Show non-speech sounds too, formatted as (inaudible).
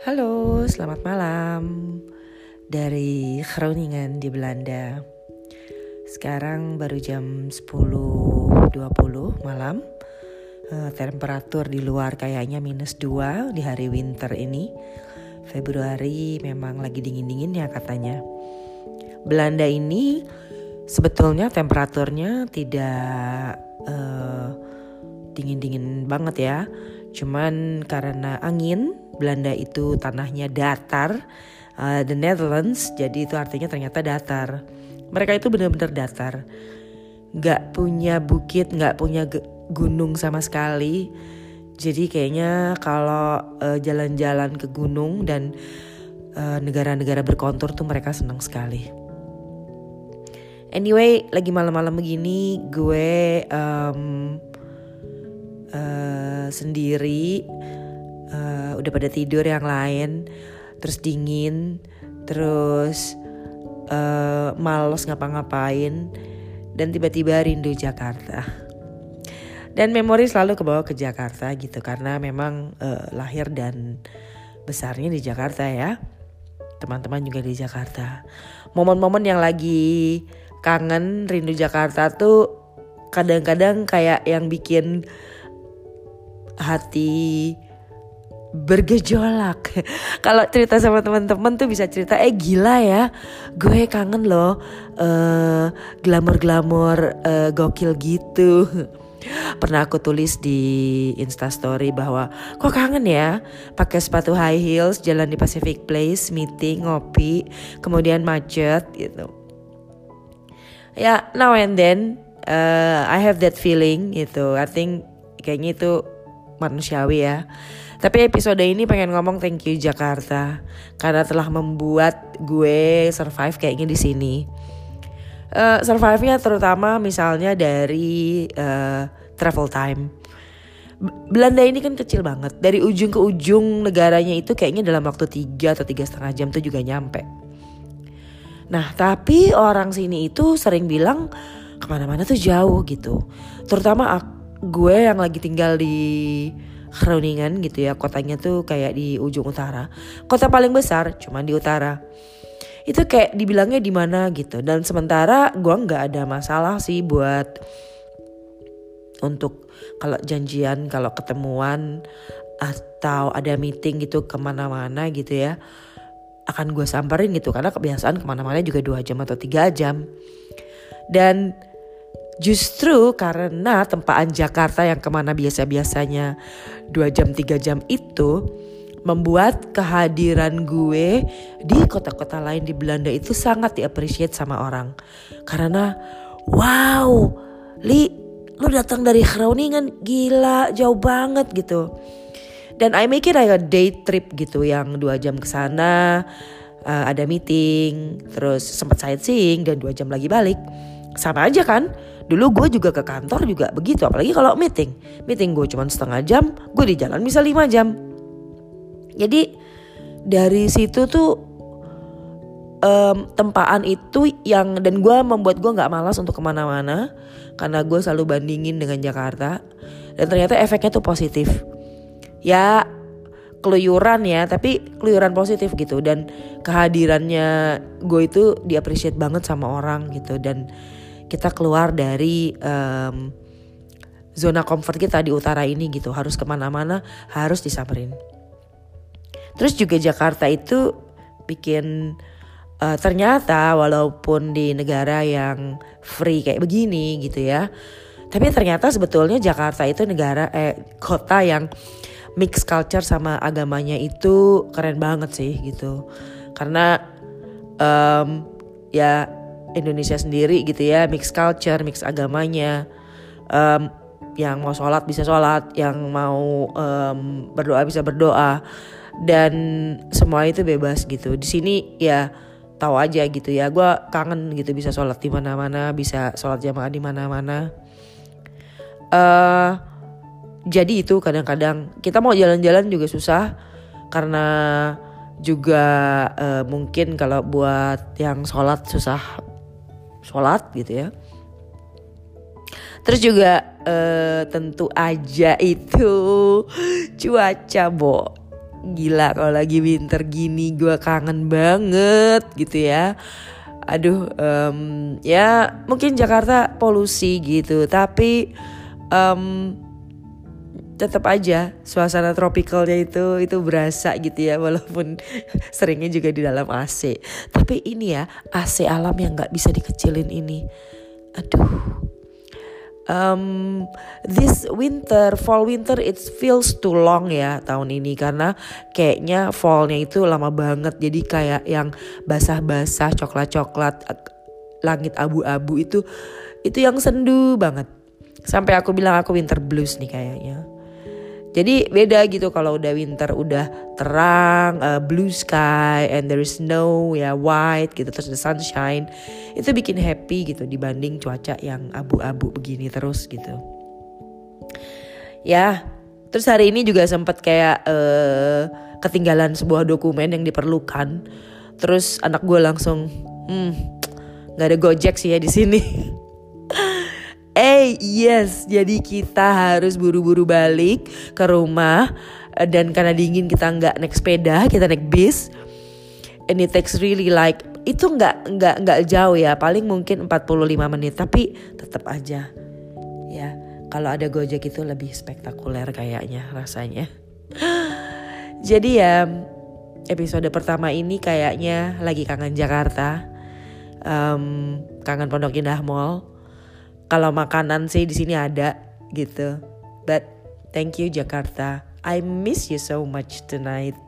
Halo, selamat malam dari Groningen di Belanda. Sekarang baru jam 10.20 malam. Uh, temperatur di luar kayaknya minus 2 di hari winter ini. Februari memang lagi dingin-dinginnya katanya. Belanda ini sebetulnya temperaturnya tidak uh, dingin-dingin banget ya. Cuman karena angin Belanda itu tanahnya datar, uh, the Netherlands, jadi itu artinya ternyata datar. Mereka itu benar-benar datar, nggak punya bukit, nggak punya gunung sama sekali. Jadi kayaknya kalau uh, jalan-jalan ke gunung dan uh, negara-negara berkontur tuh mereka senang sekali. Anyway, lagi malam-malam begini gue um, uh, sendiri uh, udah pada tidur yang lain terus dingin terus uh, males ngapa-ngapain dan tiba-tiba rindu Jakarta. Dan memori selalu kebawa ke Jakarta gitu karena memang uh, lahir dan besarnya di Jakarta ya. Teman-teman juga di Jakarta. Momen-momen yang lagi kangen rindu Jakarta tuh kadang-kadang kayak yang bikin hati bergejolak. (laughs) Kalau cerita sama teman-teman tuh bisa cerita, eh gila ya, gue kangen loh uh, glamor-glamor uh, gokil gitu. (laughs) Pernah aku tulis di Instastory bahwa kok kangen ya pakai sepatu high heels jalan di Pacific Place, meeting, ngopi, kemudian macet gitu. Ya, now and then uh, I have that feeling gitu. I think kayaknya itu manusiawi ya tapi episode ini pengen ngomong thank you Jakarta karena telah membuat gue survive kayaknya di sini. Uh, survive-nya terutama misalnya dari uh, travel time. Belanda ini kan kecil banget. Dari ujung ke ujung negaranya itu kayaknya dalam waktu tiga atau tiga setengah jam tuh juga nyampe. Nah tapi orang sini itu sering bilang ke mana-mana tuh jauh gitu. Terutama gue yang lagi tinggal di Groningen gitu ya kotanya tuh kayak di ujung utara. Kota paling besar cuman di utara. Itu kayak dibilangnya di mana gitu. Dan sementara gue nggak ada masalah sih buat untuk kalau janjian kalau ketemuan atau ada meeting gitu ke mana-mana gitu ya akan gue samperin gitu. Karena kebiasaan ke mana-mana juga dua jam atau tiga jam. Dan Justru karena tempaan Jakarta yang ke mana biasa-biasanya 2 jam 3 jam itu membuat kehadiran gue di kota-kota lain di Belanda itu sangat diapresiasi sama orang. Karena wow, Li, lu datang dari Groningen, gila, jauh banget gitu. Dan I make it like a day trip gitu yang dua jam ke sana, uh, ada meeting, terus sempat sightseeing dan dua jam lagi balik. Sama aja kan? Dulu gue juga ke kantor juga begitu, apalagi kalau meeting. Meeting gue cuma setengah jam, gue di jalan bisa lima jam. Jadi dari situ tuh um, tempaan itu yang dan gue membuat gue nggak malas untuk ke mana-mana karena gue selalu bandingin dengan Jakarta dan ternyata efeknya tuh positif. Ya keluyuran ya tapi keluyuran positif gitu dan kehadirannya gue itu diapresiasi banget sama orang gitu dan kita keluar dari um, zona comfort kita di utara ini gitu. Harus ke mana-mana harus disamperin. Terus juga Jakarta itu bikin uh, ternyata walaupun di negara yang free kayak begini gitu ya tapi ternyata sebetulnya Jakarta itu negara eh kota yang mix culture sama agamanya itu keren banget sih gitu. Karena um, ya Indonesia sendiri gitu ya mix culture mix agamanya. Um, yang mau sholat bisa sholat yang mau um, berdoa bisa berdoa. Dan semua itu bebas gitu. Di sini ya tahu aja gitu ya gue kangen gitu bisa sholat di mana-mana bisa sholat jamaah di mana-mana. Uh, jadi itu kadang-kadang kita mau jalan-jalan juga susah. Karena juga uh, mungkin kalau buat yang sholat susah sholat gitu ya. Terus juga uh, tentu aja itu (gasps) cuaca bo. Gila kalau lagi winter gini gue kangen banget gitu ya. Aduh um, ya mungkin Jakarta polusi gitu. Tapi um, tetap aja suasana tropikalnya itu itu berasa gitu ya walaupun (laughs) seringnya juga di dalam AC tapi ini ya AC alam yang nggak bisa dikecilin ini. Aduh. Um, this winter fall winter it feels too long ya tahun ini. Karena kayaknya fallnya itu lama banget. Jadi kayak yang basah-basah coklat-coklat langit abu-abu itu itu yang sendu banget. Sampai aku bilang aku winter blues nih kayaknya jadi beda gitu kalau udah winter udah terang, uh, blue sky and there is snow ya white gitu terus the sunshine. Itu bikin happy gitu dibanding cuaca yang abu-abu begini terus gitu. Ya, terus hari ini juga sempat kayak uh, ketinggalan sebuah dokumen yang diperlukan. Terus anak gue langsung, hmm, nggak ada gojek sih ya di sini. (laughs) Yes, jadi kita harus buru-buru balik ke rumah eh, dan karena dingin kita nggak naik sepeda, kita naik bis. And it takes really like itu nggak nggak nggak jauh ya, paling mungkin 45 menit tapi tetap aja ya kalau ada Gojek itu lebih spektakuler kayaknya rasanya. (gasps) Jadi ya episode pertama ini kayaknya lagi kangen Jakarta, um, kangen Pondok Indah Mall kalau makanan sih di sini ada gitu. But thank you Jakarta. I miss you so much tonight.